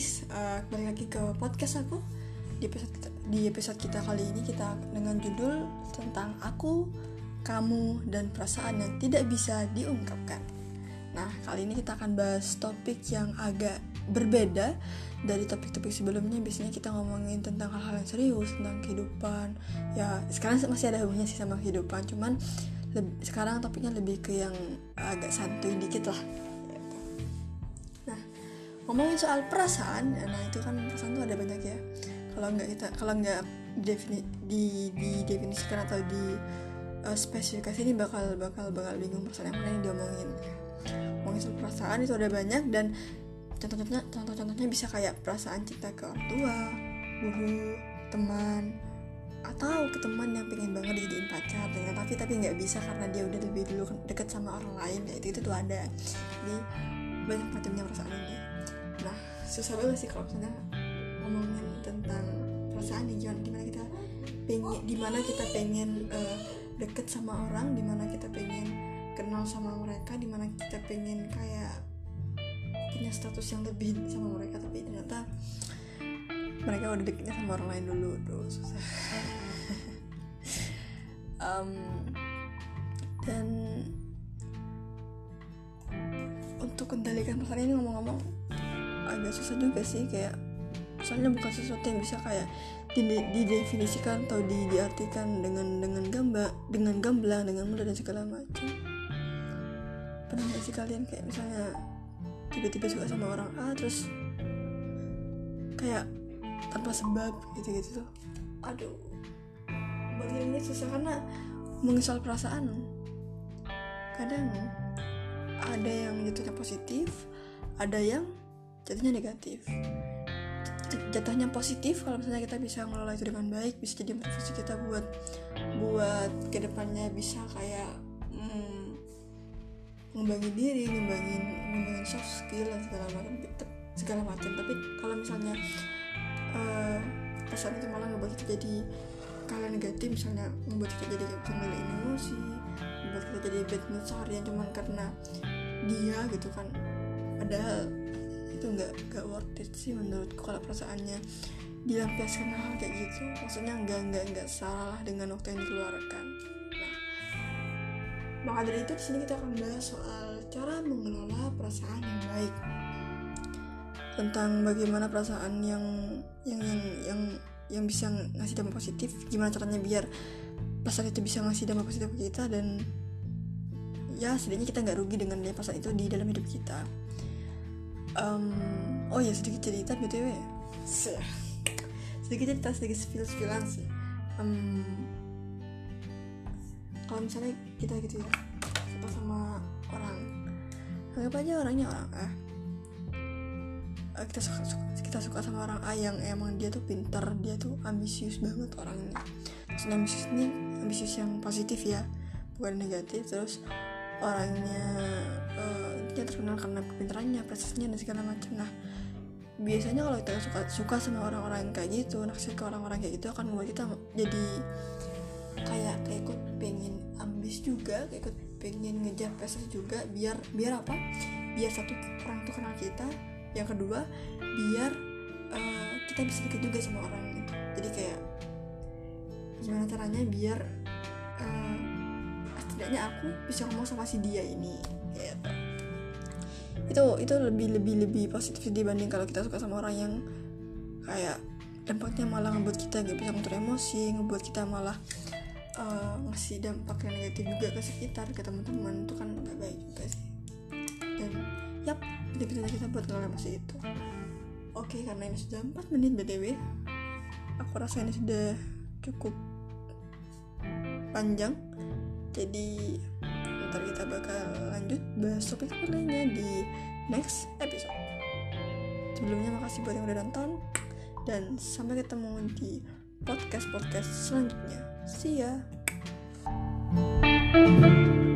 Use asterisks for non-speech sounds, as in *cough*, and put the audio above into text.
guys, uh, kembali lagi ke podcast aku di episode kita, di episode kita kali ini kita dengan judul tentang aku, kamu dan perasaan yang tidak bisa diungkapkan. Nah kali ini kita akan bahas topik yang agak berbeda dari topik-topik sebelumnya. Biasanya kita ngomongin tentang hal-hal yang serius tentang kehidupan. Ya sekarang masih ada hubungannya sih sama kehidupan, cuman sekarang topiknya lebih ke yang agak santuy dikit lah ngomongin soal perasaan nah itu kan perasaan tuh ada banyak ya. Kalau nggak kita kalau nggak defini, di didefinisikan atau di uh, spesifikasi ini bakal bakal bakal bingung perasaan yang mana yang diomongin. Ngomongin soal perasaan itu ada banyak dan contoh-contohnya contoh-contohnya bisa kayak perasaan cinta ke orang tua guru teman atau ke teman yang pengen banget dijadiin pacar tapi tapi nggak bisa karena dia udah lebih dulu deket sama orang lain ya itu itu tuh ada. Jadi banyak macamnya perasaan ini nah susah banget sih kalau misalnya ngomongin tentang perasaan nih gimana, gimana kita pengen di mana kita pengen uh, deket sama orang di mana kita pengen kenal sama mereka di mana kita pengen kayak punya status yang lebih sama mereka tapi ternyata mereka udah deketnya sama orang lain dulu tuh susah. *laughs* Um, dan untuk kendalikan perasaan ini ngomong-ngomong agak susah juga sih kayak soalnya bukan sesuatu yang bisa kayak didefinisikan atau di, diartikan dengan dengan gambar dengan gamblang dengan mudah dan segala macam. Pernah nggak sih kalian kayak misalnya tiba-tiba suka sama orang A terus kayak tanpa sebab gitu-gitu? Tuh aduh bagiannya susah karena mengesal perasaan. Kadang ada yang jatuhnya positif ada yang jatuhnya negatif. Jatuhnya positif kalau misalnya kita bisa ngelola itu dengan baik bisa jadi motivasi kita buat buat ke depannya bisa kayak hmm, ngembangin diri ngembangin ngembangin soft skill dan segala macam segala macam. Tapi kalau misalnya uh, itu malah ngebuat kita jadi kalian negatif misalnya membuat kita jadi gak bisa emosi membuat kita jadi bad mood seharian cuman karena dia gitu kan. Padahal itu nggak nggak worth it sih menurutku kalau perasaannya dilampiaskan hal kayak gitu. Maksudnya nggak nggak nggak salah dengan waktu yang dikeluarkan. Nah maka dari itu di sini kita akan bahas soal cara mengelola perasaan yang baik. Tentang bagaimana perasaan yang yang yang yang yang bisa ngasih dampak positif gimana caranya biar perasaan itu bisa ngasih dampak positif ke kita dan ya setidaknya kita nggak rugi dengan dia perasaan itu di dalam hidup kita um, oh ya sedikit cerita btw sedikit cerita sedikit spill spillan sih. Um, kalau misalnya kita gitu ya suka sama orang. Anggap aja orangnya orang A. Kita suka, suka kita suka sama orang A yang emang dia tuh pinter dia tuh ambisius banget orangnya. Maksudnya ambisius ini ambisius yang positif ya bukan negatif. Terus orangnya uh, dia terkenal karena kepintarannya prestasinya dan segala macam. Nah biasanya kalau kita suka suka sama orang-orang kayak gitu naksir ke orang-orang kayak gitu akan membuat kita jadi kayak kayak ikut pengen ambis juga kayak ikut pengen ngejar prestasi juga biar biar apa? Biar satu orang itu kenal kita yang kedua biar uh, kita bisa dekat juga sama orang itu jadi kayak gimana caranya biar uh, setidaknya aku bisa ngomong sama si dia ini gitu. Itu itu lebih lebih lebih positif dibanding kalau kita suka sama orang yang kayak dampaknya malah ngebuat kita nggak bisa ngatur emosi ngebuat kita malah uh, ngasih dampak yang negatif juga ke sekitar ke teman-teman. Itu kan nggak baik juga sih. Dan yap jadi bisa kita buat ngelola emosi itu. Oke karena ini sudah 4 menit btw aku rasa ini sudah cukup panjang jadi ntar kita bakal lanjut bahas topik lainnya di next episode. Sebelumnya makasih buat yang udah nonton dan sampai ketemu di podcast podcast selanjutnya. See ya! thank you